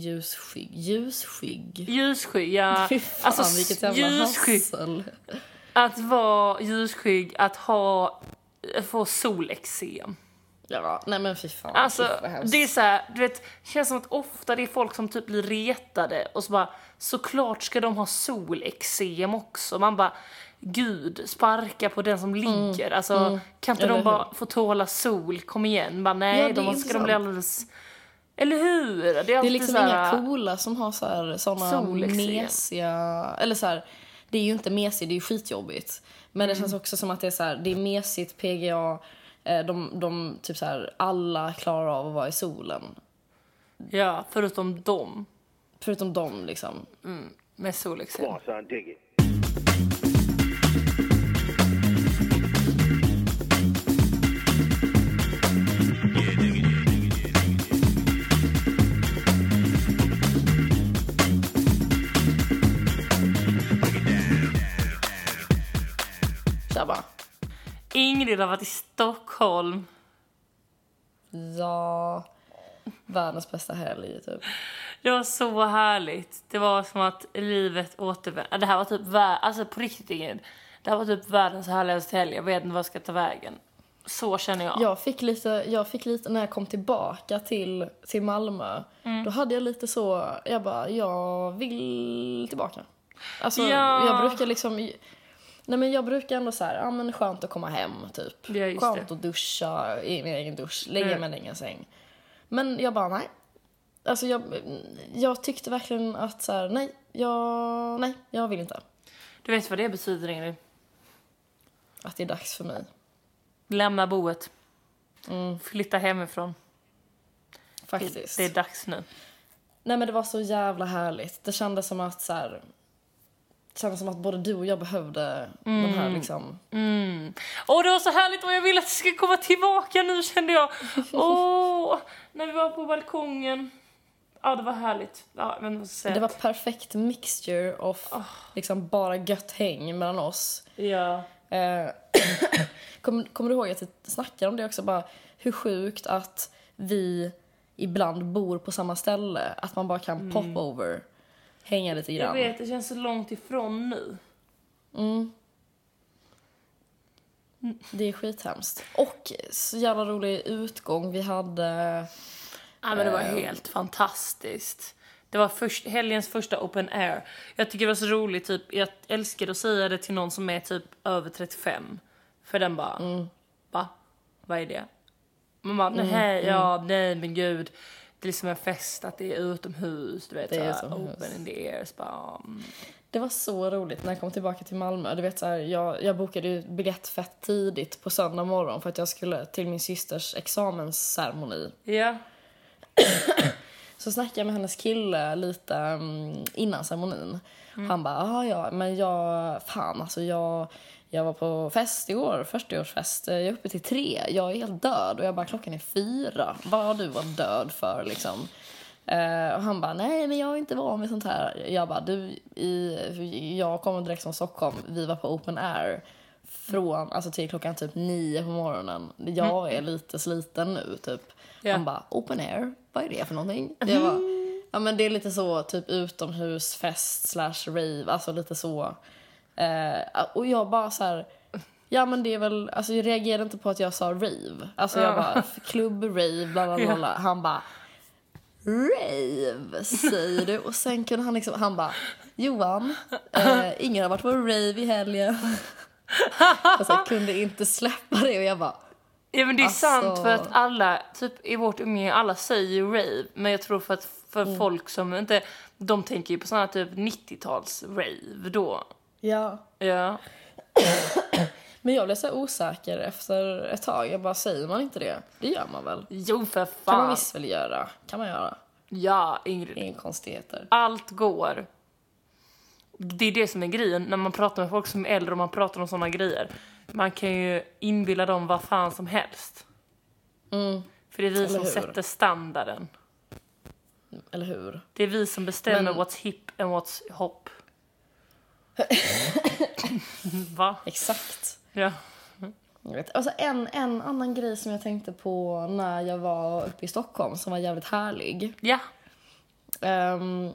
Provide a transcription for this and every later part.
Ljusskygg. Ljusskygg. Ljusskygg, ja. Fy fan Alltså, vilket jävla ljusskygg. hassel. Att vara ljusskygg, att ha, få solexem. Ja, nej men fy fan. Alltså, det är så här, du vet, känns som att ofta det är folk som typ blir retade och så bara, såklart ska de ha solexem också. Man bara, gud, sparka på den som ligger. Alltså, kan inte Mm. Eller de bara få tåla sol? Kom igen. Bara, nej, Ja, de ska de bli alldeles... Eller hur? Det är, Det är liksom så inga coola som har så här, såna mesiga... Eller så här, det är ju inte mesigt, det är ju skitjobbigt. Men det Mm. känns också som att det är så här, det är mesigt, PGA, eh, de, de typ så här, alla klarar av att vara i solen. Ja, förutom dem Förutom dem liksom. med solexem. Kör bara. Ingrid har varit i Stockholm. Ja, världens bästa helg typ. Det var så härligt. Det var som att livet återvände. Det här var typ. Alltså på riktigt Ingrid. Det här var typ världens härligaste helg. Jag vet inte vad jag ska ta vägen. Så känner jag. Jag fick lite, jag fick lite när jag kom tillbaka till, till Malmö. Mm. Då hade jag lite så, jag bara, jag vill tillbaka. Alltså Ja. jag brukar liksom, nej men jag brukar ändå så här, ja men skönt att komma hem typ. Ja, skönt det. att duscha i min egen dusch, lägga Mm. mig i min egen säng. Men jag bara, nej. Alltså jag, jag tyckte verkligen att så här, nej, jag, nej, jag vill inte. Du vet vad det betyder Ingrid? Att det är dags för mig. Lämna boet. Mm. Flytta hemifrån. Faktiskt. Det är dags nu. Nej men det var så jävla härligt. Det kändes som att så här, det kändes som att både du och jag behövde de här liksom. Mm. Åh, det var så härligt och jag vill att det ska komma tillbaka nu kände jag. Åh, när vi var på balkongen. Ja, det var härligt. Ja, men jag Det var perfekt mixture of liksom bara gött häng mellan oss. Ja. Eh, Kommer kommer du ihåg att jag snackade om det också bara hur sjukt att vi ibland bor på samma ställe. Att man bara kan pop over, hänga lite Jag grann. vet, det känns så långt ifrån nu. Det är skithemskt. Och så jävla rolig utgång vi hade. Ja, men det var Ehm. helt fantastiskt. Det var först, helgens första open air. Jag tycker det var så roligt, typ, jag älskar att säga det till någon som är typ över 35. För den bara, Mm. va? Vad är det? Man bara, nej, ja, nej men gud. Det är liksom en fest att det är utomhus, du vet, Det är så här, utomhus. open in the. Så bara, mm. Det var så roligt när jag kom tillbaka till Malmö. Du vet, så här, jag, jag bokade ju biljett fett tidigt på söndag morgon för att jag skulle till min systers examensceremoni. Ja, Så snackade jag med hennes kille lite mm, innan ceremonin. Han bara, ah, ja, men jag, fan alltså jag, jag var på fest igår, 40-årsfest. Jag är uppe till tre, jag är helt död. Och jag bara, klockan är fyra. Vad har du varit död för liksom? Eh, och han bara, nej men jag är inte van vid sånt här. Jag bara, du, i, jag kommer direkt från Stockholm. Vi var på open air från, alltså till klockan typ nio på morgonen. Jag är lite sliten nu typ. Ja. Han bara, open air, vad är det för någonting? Jag bara, ja men det är lite så typ utomhusfest slash rave, alltså lite så. Eh, och jag bara så här. Ja men det är väl, alltså jag reagerade inte på att jag sa rave. Alltså jag bara, klubb, rave, bla bla bla. bla. Han bara, rave säger du? Och sen kunde han liksom, han bara, Johan, eh, ingen har varit på rave i helgen. alltså jag kunde inte släppa det och jag bara, Ja men det är Alltså- sant för att alla, typ i vårt umgänge, alla säger ju rave. Men jag tror för att för Mm. folk som inte, de tänker ju på såna typ 90-tals rave då. Ja. Ja. Men jag blev så osäker efter ett tag. Jag bara, säger man inte det? Det gör man väl? Jo för kan man fan. visst väl göra? Kan man göra? Ja Ingrid. Inga konstigheter. Allt går. Det är det som är grejen när man pratar med folk som är äldre och man pratar om såna grejer. Man kan ju inbilla dem vad fan som helst. Mm, För det är vi Eller som hur? sätter standarden. eller hur? Det är vi som bestämmer Men- what's hip and what's hop. Va? Exakt. Ja. Jag vet. Alltså en, en annan grej som jag tänkte på när jag var uppe i Stockholm som var jävligt härlig. Ja. ehm,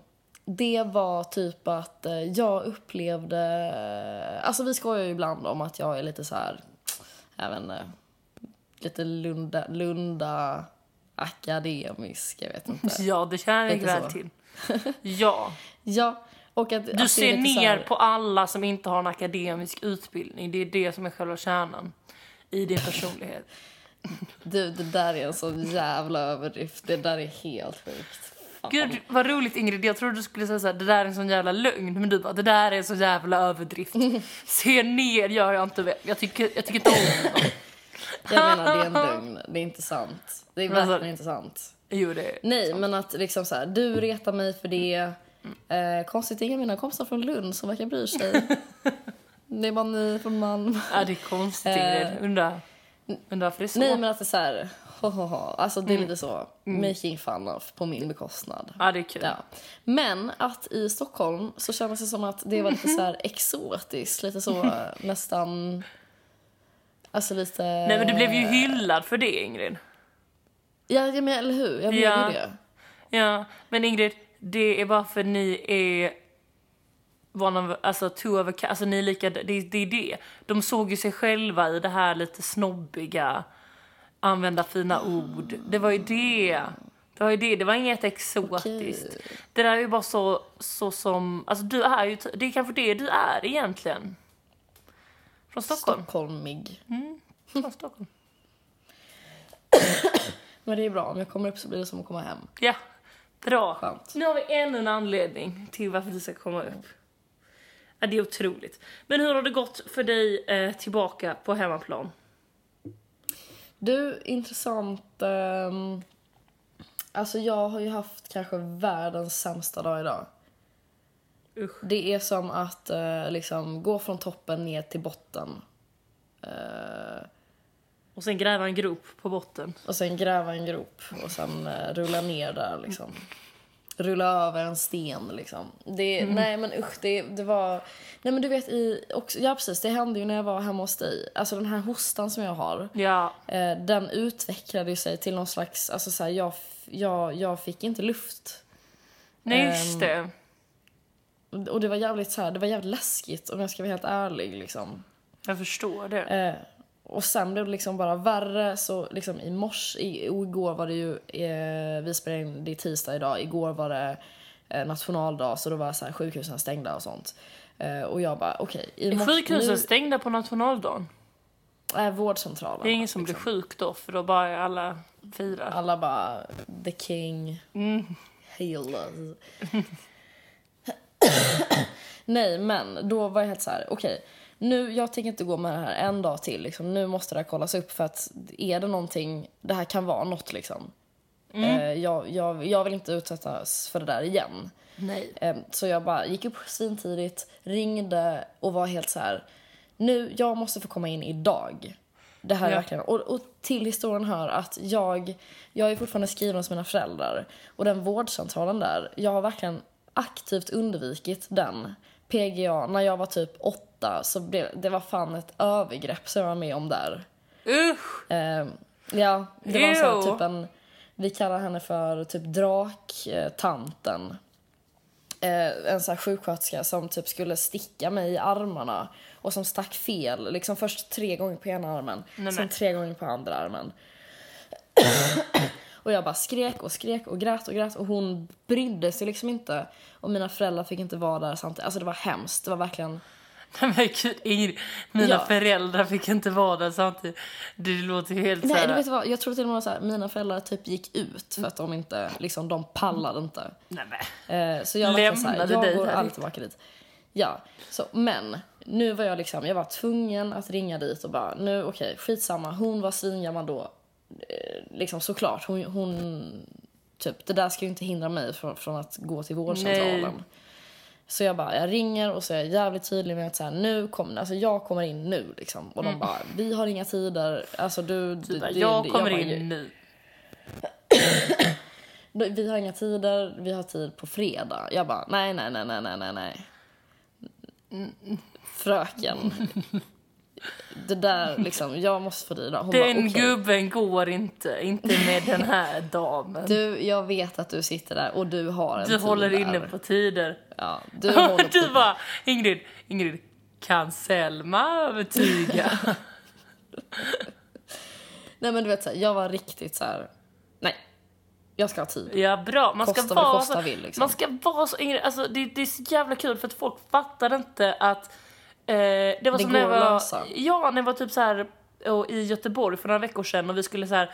det var typ att eh, jag upplevde... Alltså vi skojar ju ibland om att jag är lite så här, vet inte, lite Lunda, Lunda akademisk, jag vet inte. Ja, det känner jag väl till. Ja. Ja, och att, att Du är ser ner på alla som inte har en akademisk utbildning. Det är det som är själva kärnan i din personlighet. Du, det där är en sån jävla överdrift. Det där är helt sjukt. Fan. Gud, vad roligt Ingrid. Jag trodde du skulle säga så här, det där är en sån jävla lögn. Men du bara, det där är en sån jävla överdrift. Se ner gör jag inte väl. Jag tycker, jag tycker inte om. Jag menar, det är en lögn. Det är inte sant. Det är alltså- verkligen inte sant. Jo, det är... Nej, men att liksom så här, du retar mig för det. Eh, konstigt, inga mina kompisar från Lund som verkar bry sig. det är bara ni från Malmö. Ja, det är konstigt Ingrid. Undrar undrar varför det är så. Nej, men att det är så här, ho, ho, ho. Alltså det är lite så, making fun of på min bekostnad. Ja, det är kul. Ja. Men att i Stockholm så kändes det som att det var lite så här exotiskt, lite så eh, nästan... Alltså lite... Nej, men du blev ju hyllad för det Ingrid. Ja, ja, men eller hur? Jag blev Ja. ju det. Ja, men Ingrid, det är bara för ni är one of, alltså two of a alltså ni är lika, det, det är det. De såg ju sig själva i det här lite snobbiga, använda fina ord. Det var ju det. Det var ju det, det var inget exotiskt. Det där är ju bara så, så som, alltså du är ju, det är kanske det du är egentligen. Från Stockholm. Stockholmig. Från Stockholm. Men det är bra, om jag kommer upp så blir det som att komma hem. Ja, bra. Skönt. Nu har vi ännu en anledning till varför du ska komma upp. Ja, det är otroligt. Men hur har det gått för dig eh, tillbaka på hemmaplan? Du, intressant. ehm, alltså jag har ju haft kanske världens sämsta dag idag. Usch. Det är som att eh, liksom gå från toppen ner till botten. Eh, Och sen gräva en grop på botten. och sen gräva en grop och sen eh, rulla ner där liksom. Rulla över en sten liksom. Det, Nej men usch, det, det var... Nej men du vet i... Också, ja precis, det hände ju när jag var hemma hos dig. Alltså den här hostan som jag har. Ja, Eh, den utvecklade ju sig till någon slags, alltså så här, jag, jag, jag fick inte luft. nej just det. Och det var jävligt så här, det var jävligt läskigt om jag ska vara helt ärlig liksom. Jag förstår det. Eh, och sen blev det liksom bara värre så liksom i morse, i, igår var det ju, eh, vi spelade in, det är tisdag idag, igår var det eh, nationaldag så då var så här, sjukhusen stängda och sånt. Eh, och jag bara okej, i Är sjukhusen nu, hestängda på nationaldagen? äh, vårdcentralen. Det är ingen som blir sjuk då, för då bara alla firar. Alla bara, the king, Mm. hail. Nej, men då var jag helt så här, okej, nu, jag tänker inte gå med det här en dag till. Liksom. Nu måste det här kollas upp för att är det någonting, det här kan vara något liksom. Mm. Eh, jag, jag, jag vill inte utsättas för det där igen. Nej. Eh, Så jag bara gick upp svintidigt, ringde och var helt så här. Nu, jag måste få komma in idag. Det här är Ja. verkligen... Och, och till historien hör att jag, jag är fortfarande skriven hos mina föräldrar. Och den vårdcentralen där, jag har verkligen aktivt undvikit den. PGA, när jag var typ åtta så blev det var fan ett övergrepp som jag var med om där. Usch! Eh, ja, det var så här, typ en... Vi kallar henne för typ draktanten. Eh, en sån här sjuksköterska som typ skulle sticka mig i armarna och som stack fel. Liksom först tre gånger på ena armen, Nej, sen tre gånger på andra armen. och jag bara skrek och skrek och grät och grät och hon brydde sig liksom inte. Och mina föräldrar fick inte vara där samtidigt. Alltså det var hemskt. Det var verkligen... Men gud, Ingrid, mina Ja. föräldrar fick inte vara där samtidigt. Det låter ju helt Nej, såhär... du vet vad? Jag tror till och med så här, mina föräldrar typ gick ut för att de inte, liksom de pallade inte. Nej men. Eh, så jag var verkligen så här, jag dig går här ute. tillbaka dit. Ja, så, men nu var jag liksom, jag var tvungen att ringa dit och bara, nu okej, skitsamma. Hon var svingammal då. Eh, liksom såklart, hon, hon, typ, det där ska ju inte hindra mig från, från att gå till vårdcentralen. Nej. Så jag bara, jag ringer och så är jag jävligt tydlig med att så här, nu kommer, alltså jag kommer in nu liksom. Och de bara, vi har inga tider, alltså du, Du bara, det- jag det- kommer bara, in nu. vi har inga tider, vi har tid på fredag. Jag bara, nej, nej, nej, nej, nej, nej, nej. Fröken. det där liksom, jag måste få rida. Hon bara, Den okej. gubben går inte, inte med den här damen. Du, jag vet att du sitter där och du har en Du håller där. inne på tider. Ja, du håller på. Du bara, Ingrid, Ingrid, kan Selma övertyga? Nej men du vet så här, jag var riktigt så här. nej. Jag ska ha tid. Ja, bra. Man ska Kosta vara kosta så, vill, liksom. Man ska vara så Ingrid, alltså det, det är så jävla kul för att folk fattar inte att eh, det var Det som när jag var. Ja, när jag var typ så här och i Göteborg för några veckor sedan och vi skulle så här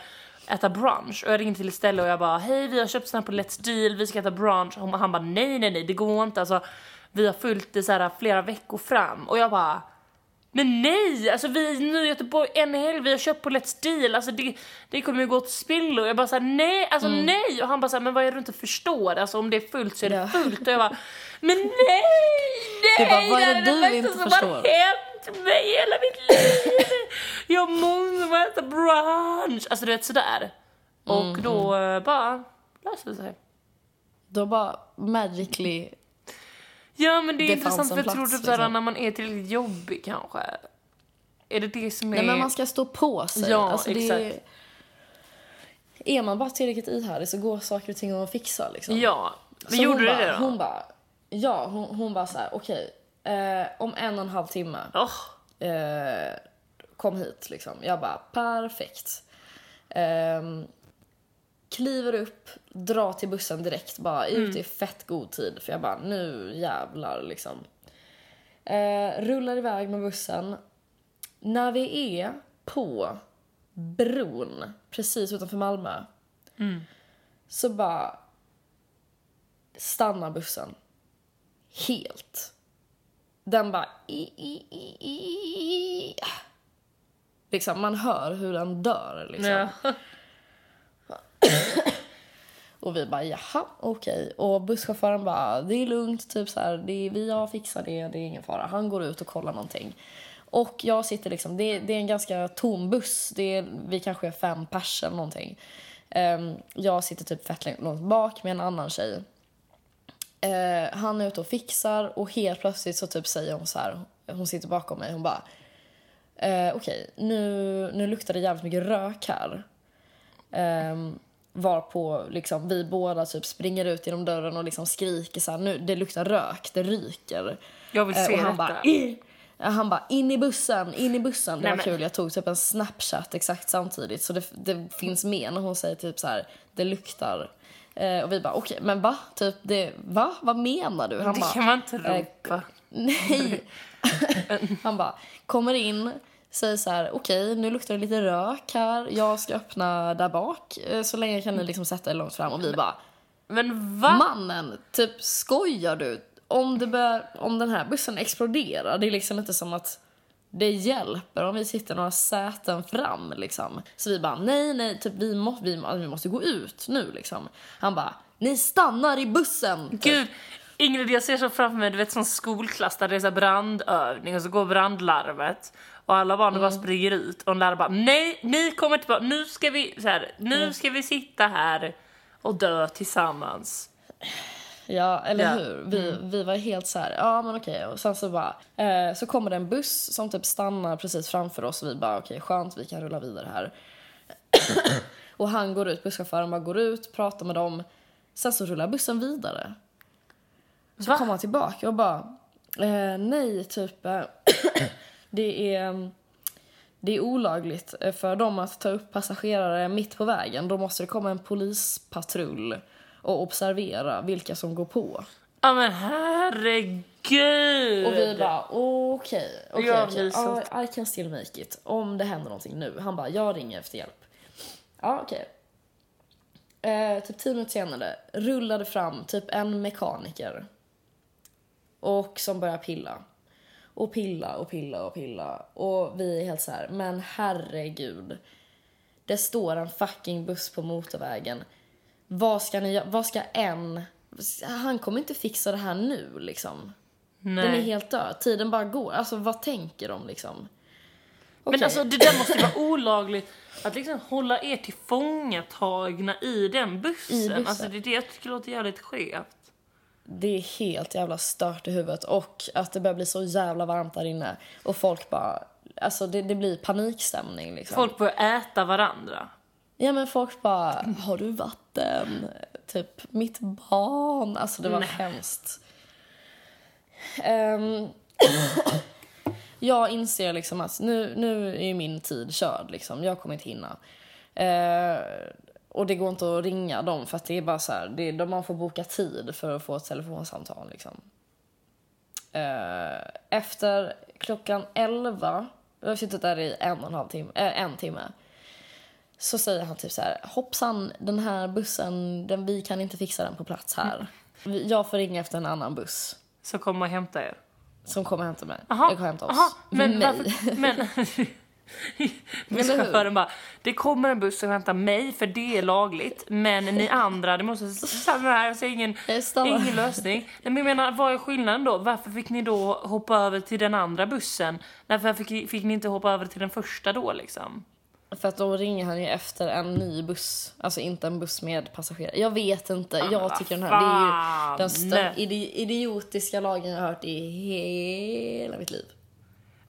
äta brunch och jag ringde till ett ställe och jag bara hej vi har köpt sån här på Let's Deal, vi ska äta brunch och han bara nej nej nej det går inte alltså vi har följt det så här flera veckor fram och jag bara men nej! Alltså vi är nu i Göteborg en helg, vi har köpt på Let's Deal, alltså det, det kommer ju gå till spillo. Jag bara såhär nej, alltså nej! Och han bara såhär men vad är det du inte förstår? Alltså om det är fullt så är det Ja. fullt. Och jag bara men nej! Nej! Du bara, vad är det här du inte som har hänt mig hela mitt liv! Jag måste äta brunch! Alltså du vet sådär. Och Mhm. då eh, bara löste det sig. Då bara magically, Ja men det är Det intressant för jag tror typ såhär liksom. när man är tillräckligt jobbig kanske. Är det det som är... nej men man ska stå på sig. Ja, alltså, det är, exakt. är man bara tillräckligt ihärdig så går saker och ting att fixa liksom. Ja, men Så gjorde du det då? Hon bara, ja hon, hon bara så här: okej, eh, om en och en halv timme Åh, eh, kom hit liksom. Jag bara, perfekt. Ehm, kliver upp, drar till bussen direkt, bara ut i fett god tid. För jag bara, nu jävlar liksom. Eh, rullar iväg med bussen. När vi är på bron precis utanför Malmö så bara stannar bussen. Helt. Den bara... I, i, i, i. Liksom, man hör hur den dör. Liksom. ja. Och vi bara jaha, okej. Och busschauffören bara det är lugnt, typ så här, det är, vi har fixat det, det är ingen fara. Han går ut och kollar någonting. Och jag sitter liksom, det, det är en ganska tom buss. Det är, vi kanske är fem pers eller någonting. Um, jag sitter typ fett långt bak med en annan tjej. Uh, han är ute och fixar och helt plötsligt så typ säger hon så här, hon sitter bakom mig, hon bara eh, okej, nu, nu luktar det jävligt mycket rök här. Um, varpå liksom vi båda typ springer ut genom dörren och liksom skriker så här, nu det luktar rök, det ryker. Jag vill Eh, se och han bara, "Eh." Han bara in i bussen, in i bussen. Det Nej, var kul, jag tog typ en snapchat exakt samtidigt så det, det finns med när hon säger typ så här, det luktar. Eh, och vi bara okej, men va? Typ det, va? Vad menar du? Han Det bara, kan man inte eh, ropa. Nej. Han bara kommer in, säger så här, okej nu luktar det lite rök här, jag ska öppna där bak eh, så länge kan ni liksom sätta er långt fram och vi bara Men va? mannen, typ skojar du? Om, det bör, om den här bussen exploderar, det är liksom inte som att det hjälper om vi sitter några säten fram liksom. Så vi bara nej nej, typ vi, må, vi, må- vi måste gå ut nu liksom. Han bara ni stannar i bussen! Typ. Gud, Ingrid jag ser så framför mig, du vet som skolklass där det är så brandövning och så går brandlarmet och alla barn bara Mm. springer ut och en lärare bara nej, ni kommer tillbaka, nu ska vi, så här, nu Mm. ska vi sitta här och dö tillsammans. Ja, eller Ja. Mm. hur? Vi, vi var helt så här, ja men okej. Och sen så bara, eh, så kommer det en buss som typ stannar precis framför oss och vi bara okej skönt vi kan rulla vidare här. och han går ut, busschauffören bara går ut, pratar med dem. Sen så rullar bussen vidare. Så Va? kommer han tillbaka och bara, eh, nej typ, eh, det är det är olagligt för dem att ta upp passagerare mitt på vägen. Då måste det komma en polispatrull och observera vilka som går på. Ja men herregud! Och vi bara okej, Ja, okej. mysigt. Ja, I can still make it. Om det händer någonting nu. Han bara, jag ringer efter hjälp. Ja, okej. Eh, typ tio minuter senare rullade fram typ en mekaniker. Och som börjar pilla. Och pilla och pilla och pilla. Och vi är helt så här, men herregud. Det står en fucking buss på motorvägen. Vad ska ni? Vad ska en... Han kommer inte fixa det här nu liksom. Nej. Den är helt död. Tiden bara går. Alltså vad tänker de liksom? Men Okej. alltså det där måste ju vara olagligt att liksom hålla er tillfångatagna i den bussen. I bussen. Alltså det är det jag tycker låter jävligt skevt. Det är helt jävla stört i huvudet och att det börjar bli så jävla varmt där inne och folk bara alltså det, det blir panikstämning liksom. Folk börjar äta varandra. Ja men folk bara, har du vatten? Typ, mitt barn. Alltså det var Nej. hemskt. Ehm, jag inser liksom att nu, nu är ju min tid körd liksom. Jag kommer inte hinna. Eh, och det går inte att ringa dem för att det är bara så här, det är, man får boka tid för att få ett telefonsamtal liksom. Eh, efter klockan 11, jag har suttit där i en och en halv timme, eh, en timme. Så säger han typ så här, hoppsan den här bussen, den, vi kan inte fixa den på plats här. Vi- Jag får ringa efter en annan buss Så kommer och hämta er. som kommer hämta mig. Aha, Jag kommer hämta oss. aha, men mig. varför, men... Busschauffören bara, det kommer en buss och hämtar mig för det är lagligt, men ni andra, det måste stanna här, ingen, Jag stannar. ingen lösning. Nej, men jag menar, vad är skillnaden då? Varför fick ni då hoppa över till den andra bussen? Varför fick, fick ni inte hoppa över till den första då liksom? För att då ringer han ju efter en ny buss. Alltså inte en buss med passagerare. Jag vet inte. men jag tycker den här, det är ju den stö- idi- idiotiska lagen jag har hört i hela mitt liv.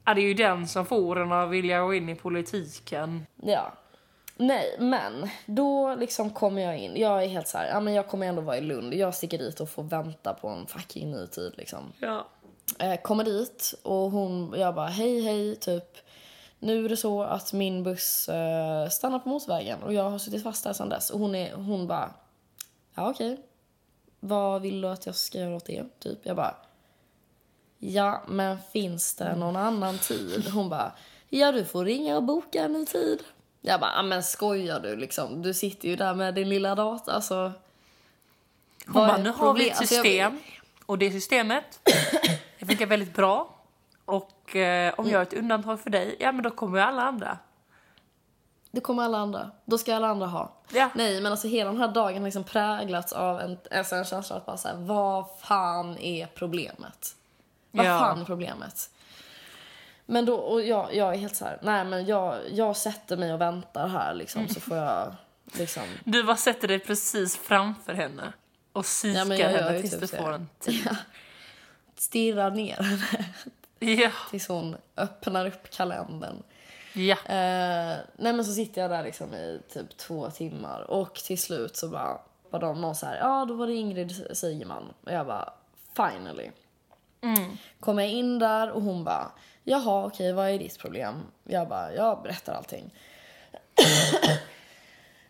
Ja, det är ju den som får en att vilja gå in i politiken. Ja. Nej, men då liksom kommer jag in. Jag är helt så här, ja men jag kommer ändå vara i Lund. Jag sticker dit och får vänta på en fucking ny tid liksom. Ja. Eh, kommer dit och hon, jag bara hej hej typ. Nu är det så att min buss eh, stannar på motorvägen och jag har suttit fast där sedan dess. Och hon, är, hon bara, ja okej. Vad vill du att jag ska göra åt det? Typ. Jag bara, ja men finns det någon annan tid? Hon bara, ja du får ringa och boka en ny tid. Jag bara, "Ja, men skojar du liksom? Du sitter ju där med din lilla dator. Alltså, Hon bara, nu har vi ett Alltså, jag- system och det systemet det funkar väldigt bra. Och eh, om jag gör ett undantag för dig, ja men då kommer ju alla andra. Det kommer alla andra. Då ska alla andra ha. Ja. Nej, men alltså hela den här dagen har liksom präglats av en, alltså en känsla att bara så här, vad fan är problemet? Vad Ja. fan är problemet? Men då, och jag, jag är helt så här, nej men jag, jag sätter mig och väntar här liksom så får jag liksom, Du bara sätter dig precis framför henne och psykar Ja, men jag henne ju tills typ du får en tid. stirra ner henne Ja. tills hon öppnar upp kalendern. ja. Eh, nej men så sitter jag där liksom i typ två timmar och till slut så bara var de någon så här, ja då var det Ingrid Sigeman och jag bara finally. Mm. Kommer jag in där och hon bara, jaha okej vad är ditt problem? Jag bara, jag berättar allting.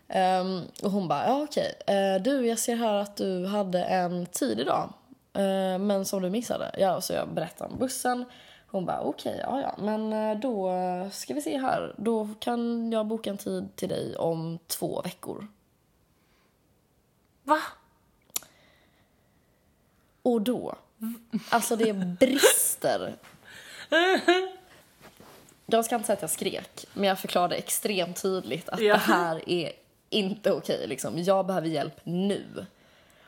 Ehm, och hon bara, ja okej, Eh, du jag ser här att du hade en tid idag. eh, men som du missade. Ja, så jag berättar om bussen. Hon bara, okej, ja ja, men eh, då ska vi se här. Då kan jag boka en tid till dig om två veckor. Va? Och då, alltså det brister. Jag ska inte säga att jag skrek, men jag förklarade extremt tydligt att Ja. det här är inte okej. liksom. Jag behöver hjälp nu.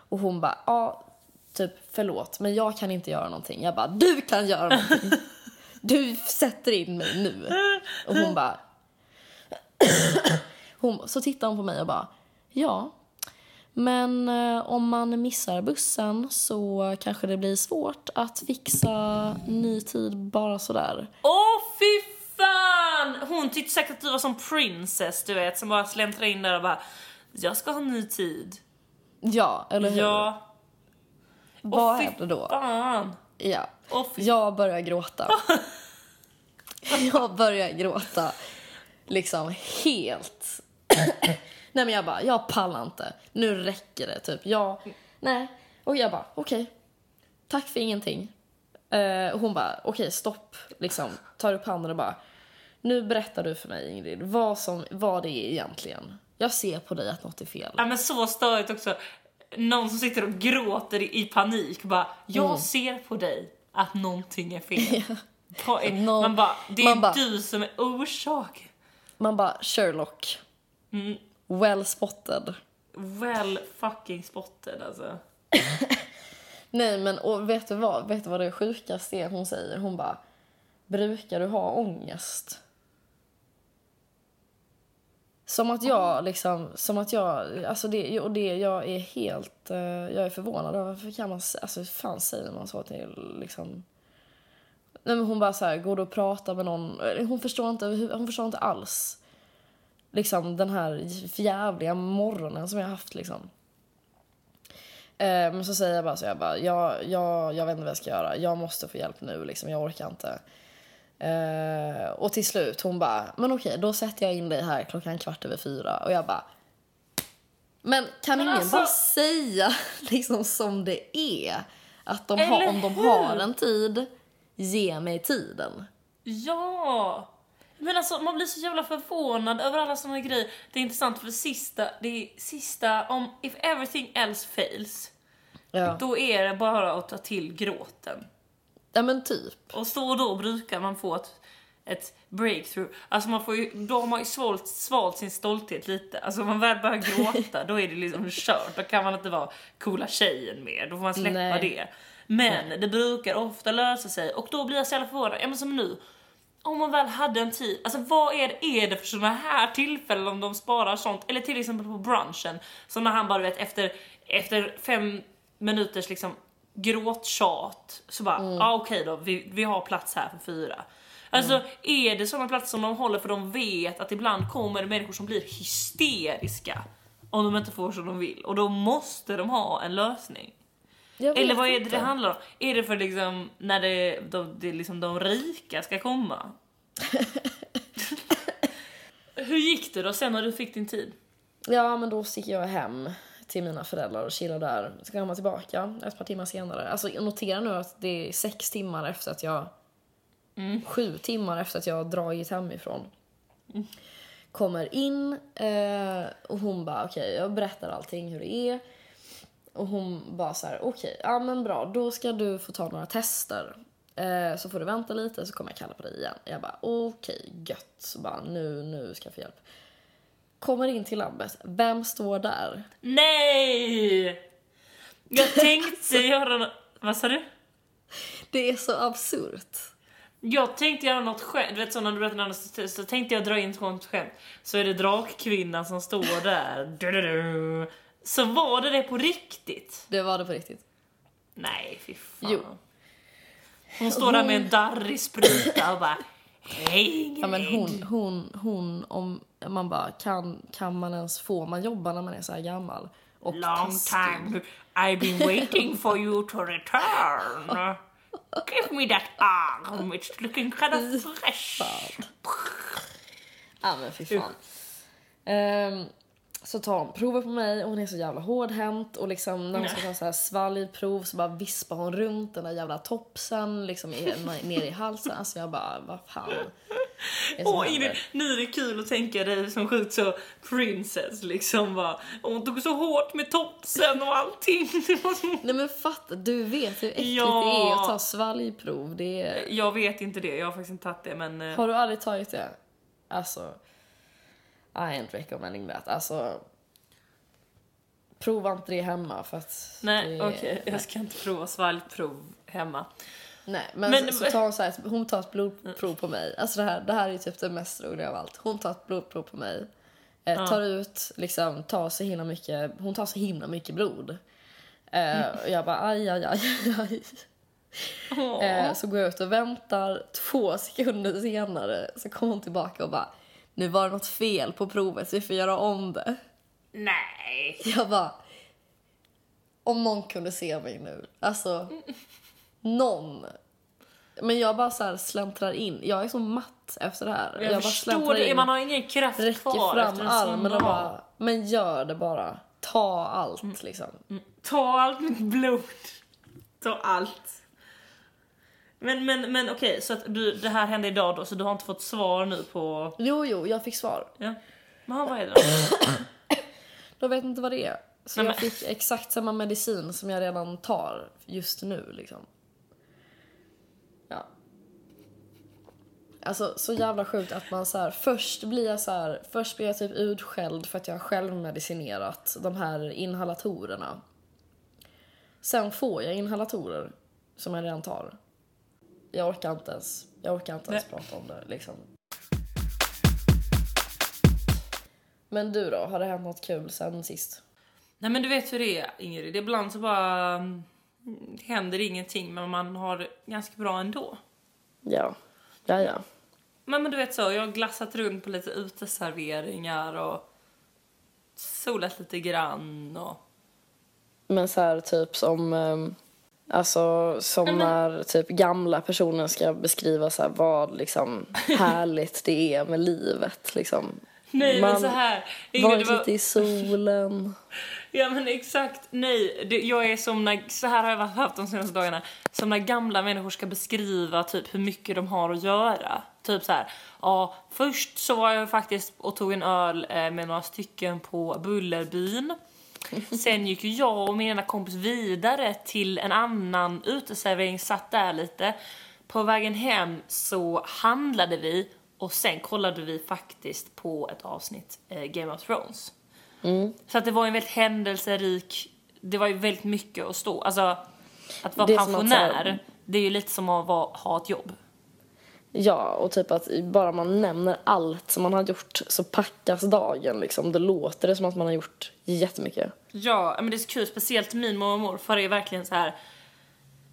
Och hon bara, ja, typ förlåt, men jag kan inte göra någonting. Jag bara, du kan göra någonting. Du sätter in mig nu. Och hon bara... hon, så tittar hon på mig och bara, ja, men eh, om man missar bussen så kanske det blir svårt att fixa ny tid bara sådär. Åh fy fan! Hon tyckte säkert att du var som princess du vet som bara släntrar in där och bara Jag ska ha ny tid. Ja, eller hur? Ja. Vad Åh, fy händer då? Fan. Ja. Fy- Jag börjar gråta. jag börjar gråta. Liksom helt. Nej men jag bara, jag pallar inte. Nu räcker det typ. Jag, nej. Och jag bara, okej. Tack för ingenting. Och hon bara, okej stopp. Liksom tar upp handen och bara, nu berättar du för mig Ingrid vad, som, vad det är egentligen. Jag ser på dig att något är fel. Ja men så störigt också. Någon som sitter och gråter i, panik bara Jag Mm. ser på dig att någonting är fel. Man bara, det är man du som är orsak. Man bara, Sherlock. Mm. Well spotted. Well fucking spotted alltså. Nej men och vet du vad, vet du vad det sjukaste är hon säger? Hon bara, brukar du ha ångest? Som att jag liksom, som att jag, alltså det, och det, jag är helt, eh, jag är förvånad över, varför kan man, alltså hur fan säger man så till liksom Nej, men hon bara så här, går och pratar med någon. Hon förstår inte, hon förstår inte alls liksom den här jävliga morgonen som jag har haft liksom. Eh, men så säger jag bara så jag bara, jag, jag, jag vet inte vad jag ska göra. Jag måste få hjälp nu liksom, jag orkar inte. Eh, och till slut hon bara, men okej då sätter jag in dig här klockan kvart över fyra. Och jag bara, men kan Men ingen alltså- bara säga liksom som det är? Att de har, om de hur? har en tid, ge mig tiden. Ja! Men alltså man blir så jävla förvånad över alla såna grejer. Det är intressant för sista, det är sista, om if everything else fails, Ja, då är det bara att ta till gråten. ja men typ. Och så och då brukar man få ett, ett breakthrough. Alltså man får ju, då har man ju svalt, svalt sin stolthet lite. Alltså om man väl börjar gråta, då är det liksom kört. Då kan man inte vara coola tjejen mer. Då får man släppa Nej. det. Men det brukar ofta lösa sig och då blir jag så jävla förvånad. Ja men som nu. Om man väl hade en tid, alltså vad är det, är det för såna här tillfällen om de sparar sånt? Eller till exempel på brunchen, som när han bara vet efter, efter fem minuters liksom gråttjat så bara, ja ah, okej då, vi, vi har plats här för fyra. Alltså är det såna platser som de håller för de vet att ibland kommer det människor som blir hysteriska om de inte får som de vill och då måste de ha en lösning. Eller vad är det inte. det handlar om? Är det för liksom när det, de, det liksom de rika ska komma? Hur gick det då sen när du fick din tid? Ja, men då sticker jag hem till mina föräldrar och chillar där. Så jag komma tillbaka ett par timmar senare. Alltså jag noterar nu att det är sex timmar efter att jag... Sju timmar efter att jag har dragit hemifrån. Kommer in eh, och hon bara okej, jag berättar allting hur det är. Och hon bara så här, okej, ja men bra, då ska du få ta några tester. Eh, så får du vänta lite så kommer jag kalla på dig igen. Jag bara okej, gött. Så bara nu, nu ska jag få hjälp. Kommer in till labbet, vem står där? Nej! Jag tänkte göra nå- Vad sa du? Det är så absurt. Jag tänkte göra något skämt, du vet så när du berättade annars, så tänkte jag dra in ett skämt. Så är det drakkvinnan som står där. Du, du, du. Så var det det på riktigt? Det var det på riktigt. Nej, fy fan. Jo. Hon står där med en darrig spruta och bara Hej Ja, men hon, hon, hon, om man bara kan, kan man ens få, man jobbar när man är så här gammal. Och Long taskig. time I've been waiting for you to return. Give me that arm, it's looking kind of fresh. Ja men fy fan. Ehm, så tar hon prover på mig och hon är så jävla hårdhänt och liksom när hon ska ta så här svalgprov så bara vispar hon runt den där jävla topsen liksom i, ner i halsen. Alltså jag bara, vad fan. Åh? Ingrid, nu är det kul att tänka dig som sjukt så princess liksom bara. Hon tog så hårt med topsen och allting. Nej men fatta, du vet hur äckligt Ja. det är att ta svalgprov. Det är... Jag vet inte det, jag har faktiskt inte tagit det men... eh, Har du aldrig tagit det? Alltså, I ain't recommending that. Alltså, prova inte det hemma för att... Nej, okej, jag ska inte prova svalgprov hemma. Nej, men, Men- så, så tar hon, så här, hon tar ett blodprov på mig. Alltså det här, det här är typ det mest roliga av allt. Hon tar ett blodprov på mig. Eh, tar ut, liksom, tar så himla mycket, hon tar så himla mycket blod. Eh, och jag bara aj, aj, aj, aj. Eh, så går jag ut och väntar. Två sekunder senare så kommer hon tillbaka och bara nu var det något fel på provet så vi får göra om det. Nej. Jag bara om någon kunde se mig nu. Alltså någon. Men jag bara så släntrar in. Jag är så matt efter det här. Jag, bara förstår det, in, man har ingen kraft räcker kvar fram en sån armen och bara men gör det bara. Ta allt Mm. liksom. Ta allt mitt blod. Ta allt. Men, men, men okej, så att du, det här hände idag då, så du har inte fått svar nu på... Jo, jo, jag fick svar. Ja. Men vad är det då? Jag vet inte vad det är. Så Nej, jag men- fick exakt samma medicin som jag redan tar just nu liksom. Ja. Alltså så jävla sjukt att man så här, först blir jag så här, först blir jag typ utskälld för att jag har självmedicinerat de här inhalatorerna. Sen får jag inhalatorer som jag redan tar. Jag orkar inte ens, jag orkar inte ens Nej. prata om det liksom. Men du då, har det hänt något kul sen sist? Nej men du vet hur det är Ingrid, ibland så bara mm, det händer ingenting men man har det ganska bra ändå. Ja. Ja, ja. Men, men du vet så, jag har glassat runt på lite uteserveringar och solat lite grann och... Men så här typ som... ehm, Alltså som men- när typ gamla personer ska beskriva så här vad liksom härligt det är med livet liksom. Nej men Man så här. Ingrid, Varit var- lite i solen. Ja men exakt, nej. Det, jag är som när, så här har jag haft de senaste dagarna, som när gamla människor ska beskriva typ hur mycket de har att göra. Typ så här, ja först så var jag faktiskt och tog en öl eh, med några stycken på Bullerbyn. Sen gick ju jag och min ena kompis vidare till en annan uteservering, satt där lite. På vägen hem så handlade vi och sen kollade vi faktiskt på ett avsnitt eh, Game of Thrones. Så att det var en väldigt händelserik, det var ju väldigt mycket att stå, alltså att vara Det att pensionär, här- det är ju lite som att vara, ha ett jobb. Ja, och typ att bara man nämner allt som man har gjort så packas dagen liksom. Det låter det som att man har gjort jättemycket. Ja, men det är så kul, speciellt min mormor och morfar är verkligen så här.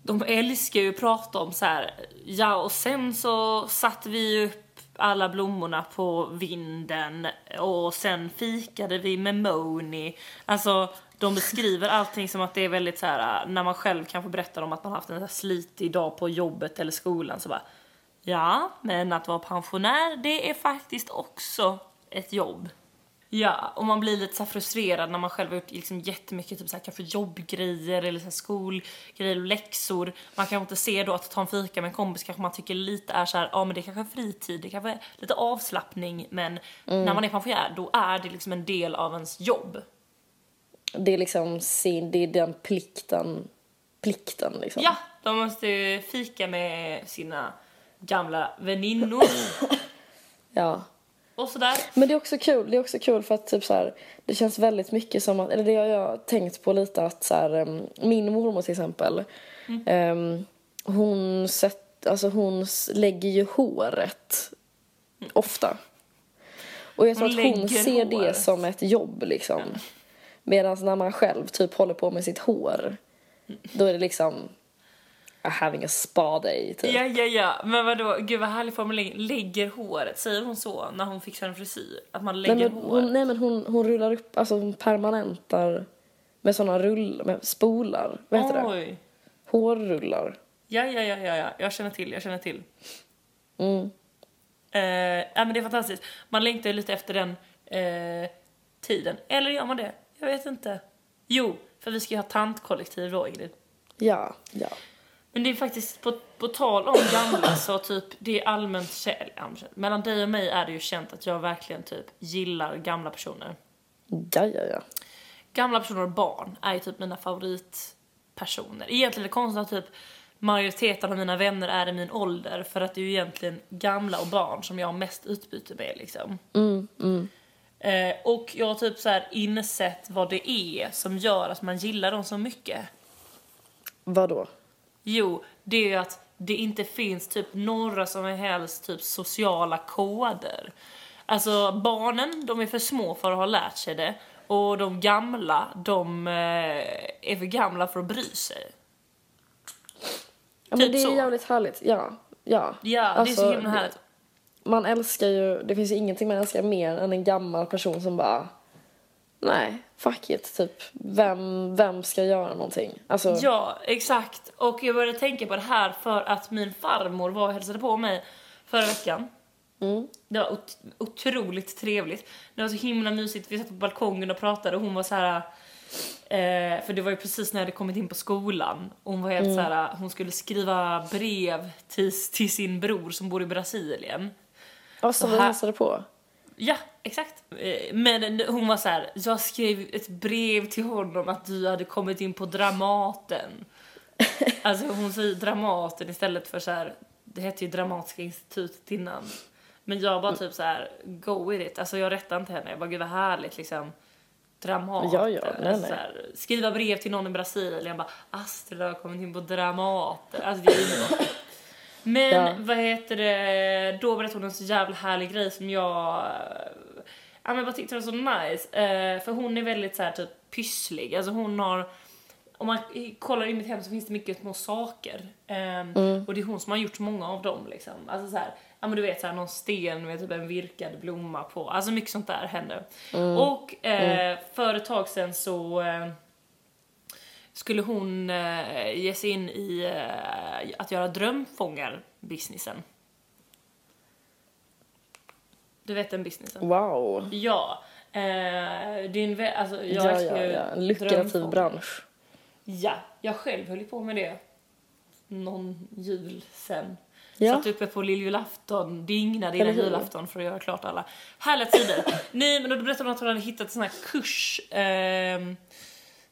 De älskar ju att prata om så här. ja och sen så satte vi upp alla blommorna på vinden och sen fikade vi med Moni. Alltså de beskriver allting som att det är väldigt så här när man själv kanske berättar om att man haft en så här slitig dag på jobbet eller skolan så bara ja, men att vara pensionär det är faktiskt också ett jobb. Ja, och man blir lite så frustrerad när man själv har gjort liksom jättemycket typ så här, kanske jobbgrejer eller så här skolgrejer och läxor. Man kan inte se då att ta en fika med en kompis kanske man tycker lite är så här, ja men det är kanske är fritid, det kanske är lite avslappning men när man är pensionär då är det liksom en del av ens jobb. Det är liksom sin, det är den plikten, plikten liksom. Ja, de måste ju fika med sina gamla väninnor Ja. och sådär. Men det är också kul, det är också kul för att typ så här, det känns väldigt mycket som att, eller det har jag tänkt på lite att så här, min mormor till exempel, em, hon sett, alltså hon lägger ju håret ofta. Och jag tror Hon att hon ser det håret. som ett jobb liksom. Medan när man själv typ håller på med sitt hår, då är det liksom "I'm having a spa day typ. Ja, ja, ja. Men vadå, gud vad härlig formulering. Lägger håret. Säger hon så när hon fixar en frisyr? Att man lägger Nej men, håret? hon, nej, men hon, hon rullar upp, alltså hon permanentar med såna rull, med spolar, vad heter det? Oj. Hårrullar. Ja, ja, ja, ja, ja. Jag känner till, jag känner till. Mm. Eh, ja, men det är fantastiskt. Man längtar ju lite efter den eh, tiden. Eller gör man det? Jag vet inte. Jo, för vi ska ju ha tantkollektiv då, Ingrid. Ja, ja. Men det är faktiskt, på, på tal om gamla så typ, det är allmänt känt. Mellan dig och mig är det ju känt att jag verkligen typ gillar gamla personer. Ja, ja, ja. Gamla personer och barn är ju typ mina favoritpersoner. Egentligen är det konstigt att typ majoriteten av mina vänner är i min ålder för att det är ju egentligen gamla och barn som jag har mest utbyte med liksom. Mm, mm. Eh, och jag har typ så här insett vad det är som gör att man gillar dem så mycket. Vadå? Jo, det är ju att det inte finns typ några som helst typ sociala koder. Alltså barnen, de är för små för att ha lärt sig det. Och de gamla, de eh, är för gamla för att bry sig. Ja, Typ men det är så. jävligt härligt. Ja, ja. Ja, det är Alltså, så himla det- härligt. Man älskar ju, det finns ju ingenting man älskar mer än en gammal person som bara Nej, fuck it, typ. Vem, vem ska göra någonting? Alltså, Ja, exakt. Och jag började tänka på det här för att min farmor var och hälsade på mig förra veckan. Mm. Det var ot- otroligt trevligt. Det var så himla mysigt. Vi satt på balkongen och pratade och hon var så här. Eh, för det var ju precis när jag hade kommit in på skolan. Hon var helt Mm. så här. Hon skulle skriva brev till, till sin bror som bor i Brasilien. ja, som så vi här- hälsade på. Ja, exakt. Eh, Men hon var så här, jag skrev ett brev till honom att du hade kommit in på Dramaten. Alltså hon säger Dramaten istället för så här, det hette ju Dramatiska institutet innan. Men jag bara typ så här, go with it. Alltså jag rättade inte henne, jag bara gud vad härligt liksom. Dramaten. Ja, ja, nej, Alltså, nej. så här, skriva brev till någon i Brasilien, jag bara Astrid har kommit in på Dramaten. Alltså det är ju men Ja. vad heter det, då berättade hon en så jävla härlig grej som jag ja, men bara tyckte det var så nice. Eh, för hon är väldigt så här typ pysslig, alltså hon har om man kollar i mitt hem så finns det mycket små saker. Ehm, Mm. Och det är hon som har gjort många av dem liksom. Alltså så här, ja men du vet så här, någon sten med typ en virkad blomma på. Alltså mycket sånt där händer. Mm. Och eh, för ett tag sedan så eh, skulle hon eh, ge sig in i eh, att göra drömfångar-businessen. Du vet den businessen? Wow. Ja. Eh, en vä- alltså, jag Ja, ja, ja. En lukrativ bransch. Ja, jag själv höll ju på med det någon jul sen. Ja. Satt uppe på lilljulafton, dignade Eller innan julafton för att göra klart alla. Härliga tider. Nej men då berättade hon att hon hade hittat en sån här kurs ehm,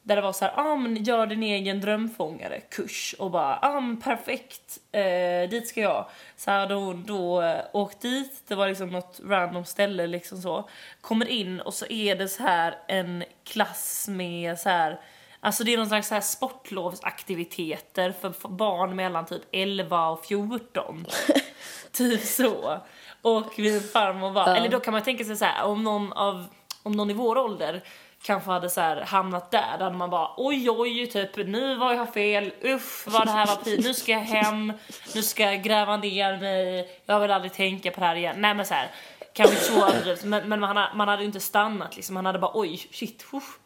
där det var så här, ah, men gör din egen drömfångare kurs och bara, ah, men perfekt, eh, dit ska jag. Så här, då, då eh, åkt dit, det var liksom något random ställe liksom så. Kommer in och så är det så här en klass med så här Alltså det är någon slags så här sportlovsaktiviteter för för barn mellan typ 11 och 14. typ så. Och min farmor var, Ja. eller då kan man tänka sig så här om någon av, om någon i vår ålder kanske hade så här hamnat där, hade man bara oj oj, typ nu var jag fel, usch vad det här var pin, nu ska jag hem, nu ska jag gräva ner mig, jag vill aldrig tänka på det här igen. Nej men så här, kanske inte så överdrivet, men, men man, man hade ju inte stannat liksom, man hade bara oj shit, usch,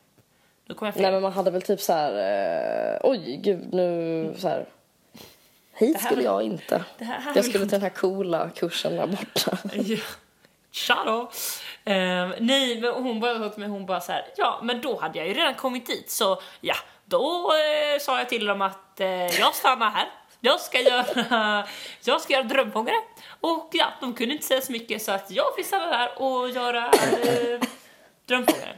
nu kom jag fel. Nej men man hade väl typ så här, eh, oj gud nu så här. Hit skulle jag inte. jag skulle till den här coola kursen där borta. Ja. Tja då! Ehm, nej, men hon bara hon bara så här, ja men då hade jag ju redan kommit dit så ja, då eh, sa jag till dem att eh, jag stannar här. Jag ska göra, jag ska göra drömfångare. Och ja, de kunde inte säga så mycket så att jag fick stanna där och göra eh, drömfångare.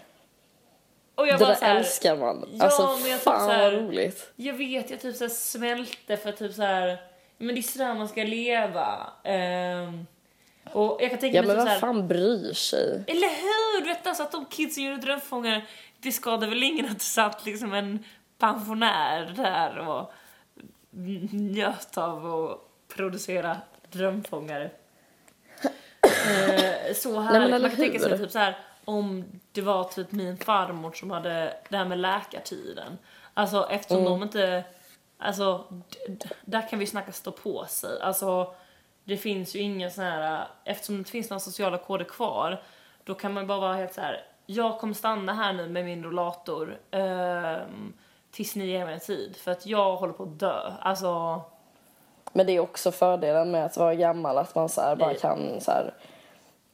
Och jag Det bara där så här, älskar man. Ja, alltså men jag typ fan så här- vad roligt. jag vet, jag typ så här smälte för typ så här. men det är sådär man ska leva. Ehm, och jag kan tänka Ja mig men typ vad här, fan bryr sig? eller hur? Du vet alltså att de kidsen gjorde drömfångare, det skadade väl ingen att det satt liksom en pensionär där och njöt av att producera drömfångare. Eh, så här, Nej, man kan tänka sig typ så här om det var typ min farmor som hade det här med läkartiden. Alltså eftersom Mm. de inte, alltså där kan vi snacka stå på sig. Alltså det finns ju inga sån här, eftersom det inte finns några sociala koder kvar, då kan man bara vara helt så här. jag kommer stanna här nu med min rollator ehm, tills ni ger mig en tid för att jag håller på att dö. Alltså, Men det är också fördelen med att vara gammal att man så här bara kan så här.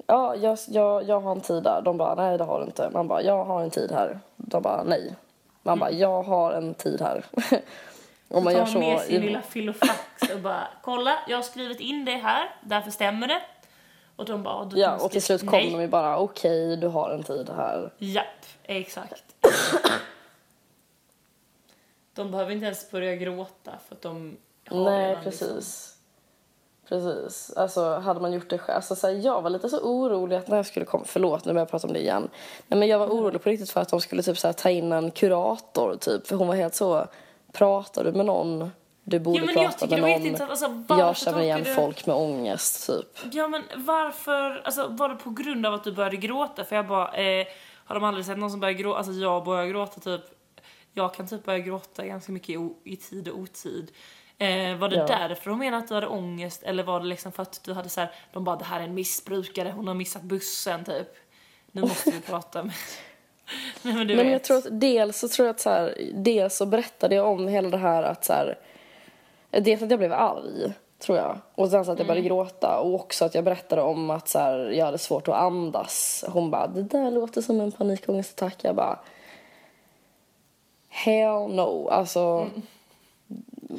Ja, jag, jag, jag har en tid där. De bara, nej det har du inte. Man bara, jag har en tid här. De bara, nej. Man bara, jag har en tid här. Om man tar gör så. med sin i- lilla filofax och bara kolla, jag har skrivit in det här, därför stämmer det. Och de bara, du Ja, och till slut kommer Nej. de ju bara, okej du har en tid här. Japp, exakt. De behöver inte ens börja gråta för att de har Nej, redan precis. Liksom. Precis. Alltså hade man gjort det själv. Alltså, så här, jag var lite så orolig att när jag skulle komma, förlåt nu börjar jag prata om det igen. Nej, men jag var orolig på riktigt för att de skulle typ så här, ta in en kurator typ. För hon var helt så, pratar du med någon? Du borde Ja, men jag prata med någon. inte, alltså, jag känner igen du- folk med ångest typ. Ja men varför, alltså var det på grund av att du började gråta? För jag bara, eh, har de aldrig sett någon som börjar gråta? Alltså jag börjar gråta typ, jag kan typ börja gråta ganska mycket i, i tid och otid. Eh, var det Ja. därför de menade att du hade ångest eller var det liksom för att du hade så här, de bara det här är en missbrukare, hon har missat bussen typ. Nu måste vi prata med... Nej men du Men vet. jag tror att dels så tror jag att så här, dels så berättade jag om hela det här att så här, dels att jag blev arg tror jag och sen så att jag började gråta och också att jag berättade om att så här, jag hade svårt att andas. Hon bara det där låter som en panikångestattack. Jag bara hell no. Alltså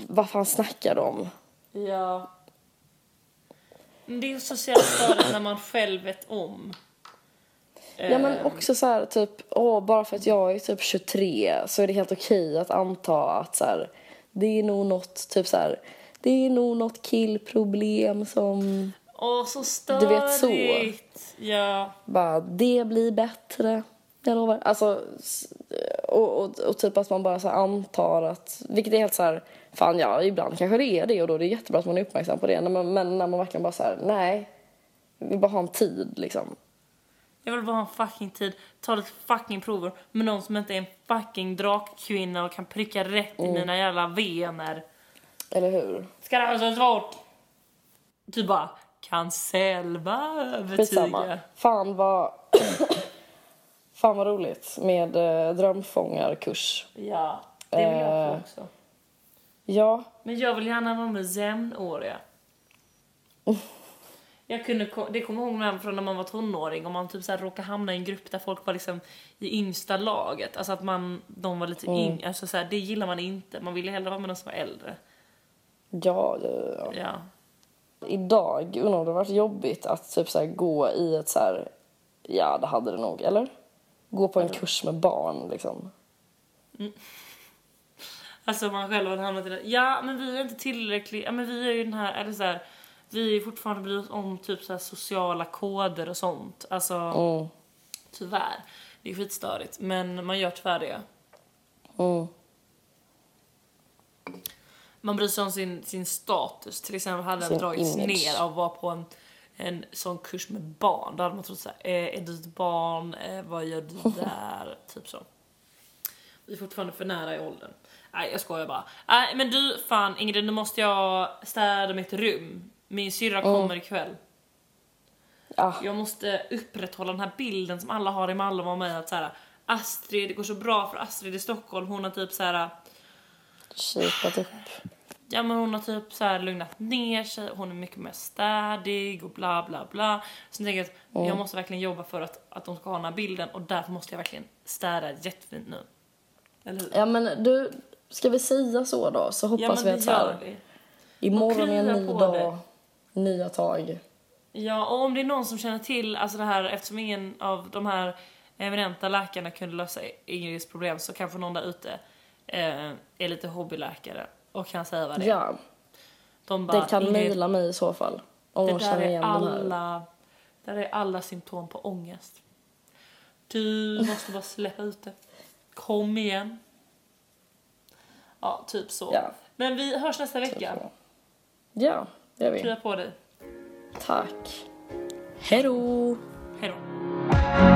vad fan snackar de om? Ja. Det är så socialt störigt när man själv vet om. Ja men också så här typ, åh bara för att jag är typ 23 så är det helt okej att anta att så här, det är nog något typ så här, det är nog något killproblem som Åh, så störigt! Du vet så. Ja. bara, det blir bättre. Jag lovar. Alltså, och, och, och typ att man bara så antar att, vilket är helt så här, fan ja, ibland kanske det är det och då är det jättebra att man är uppmärksam på det. Men, men när man verkligen bara så här, nej, vi bara ha en tid liksom. Jag vill bara ha en fucking tid, ta lite fucking prover med någon som inte är en fucking drakkvinna och kan pricka rätt Mm. i mina jävla vener. Eller hur? Ska det vara så svårt? Typ bara, kan Selma övertyga? Skitsamma. Fan vad... Fan vad roligt med eh, drömfångarkurs. Ja, det vill jag Eh. också. Ja, Men jag vill gärna vara med jämnåriga. Jag kunde, det kommer jag ihåg från när man var tonåring och man typ så här råkade hamna i en grupp där folk var liksom i yngsta laget. Alltså att man, de var lite yngre, alltså så här, det gillar man inte. Man ville hellre vara med någon som var äldre. ja, ja, ja. Ja. Idag undrar om det varit jobbigt att typ så gå i ett så här... Ja, det hade det nog. Eller? Gå på en kurs med barn liksom. Alltså man själv hade hamnat i det. Ja men vi är inte tillräckligt, ja men vi är ju den här, eller så här, vi fortfarande bryr oss om typ så här sociala koder och sånt. Alltså Mm. tyvärr. Det är skitstörigt men man gör tyvärr det. Mm. Man bryr sig om sin, sin status. Till exempel hade Sin dragits image. ner av att vara på en, en sån kurs med barn. Då hade man trott såhär, eh, är du ett barn? Eh, vad gör du där? typ så. Vi är fortfarande för nära i åldern. Nej jag skojar bara. Nej men du fan Ingrid nu måste jag städa mitt rum. Min syrra kommer ikväll. Ah, Jag måste upprätthålla den här bilden som alla har i Malmö om mig att såhär Astrid, det går så bra för Astrid i Stockholm. Hon har typ såhär kipat upp. Ja men hon har typ så här lugnat ner sig, hon är mycket mer städig och bla bla bla. Så jag tänker att jag måste verkligen jobba för att, att de ska ha den här bilden och därför måste jag verkligen städa jättefint nu. Eller hur? Ja men du, ska vi säga så då? Så Ja hoppas men vi att så här, imorgon är en ny dag, det. Nya tag. Ja och om det är någon som känner till alltså det här eftersom ingen av de här eminenta läkarna kunde lösa Ingrids problem så kanske någon där ute eh, är lite hobbyläkare och kan säga vad det är. Ja, De bara, det kan "Ingrid, mejla mig i så fall. Om Det de där är alla, där är alla symptom på ångest. Du måste bara släppa ut det. Kom igen. Ja, typ så. Ja. Men vi hörs nästa vecka. Ja, gör vi. Krya på dig. Tack. Hej då! Hej då.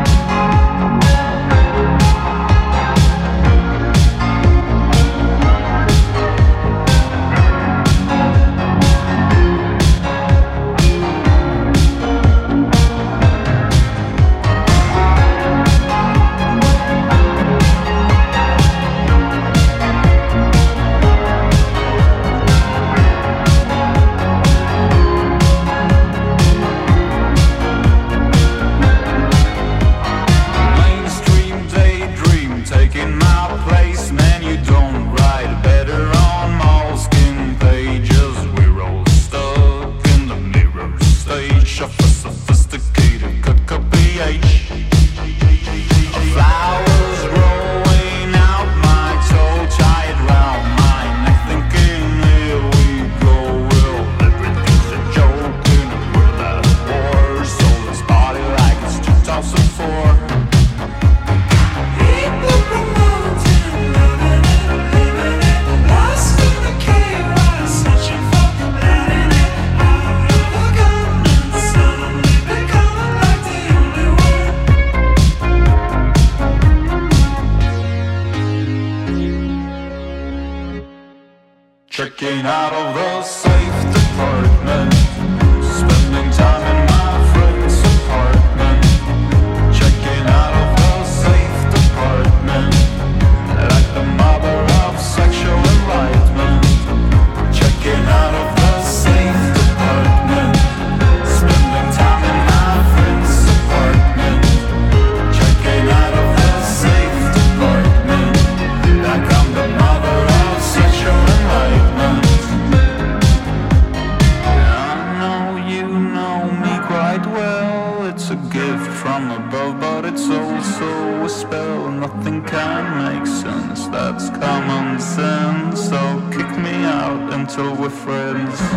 Checking out of the safe department. Friends.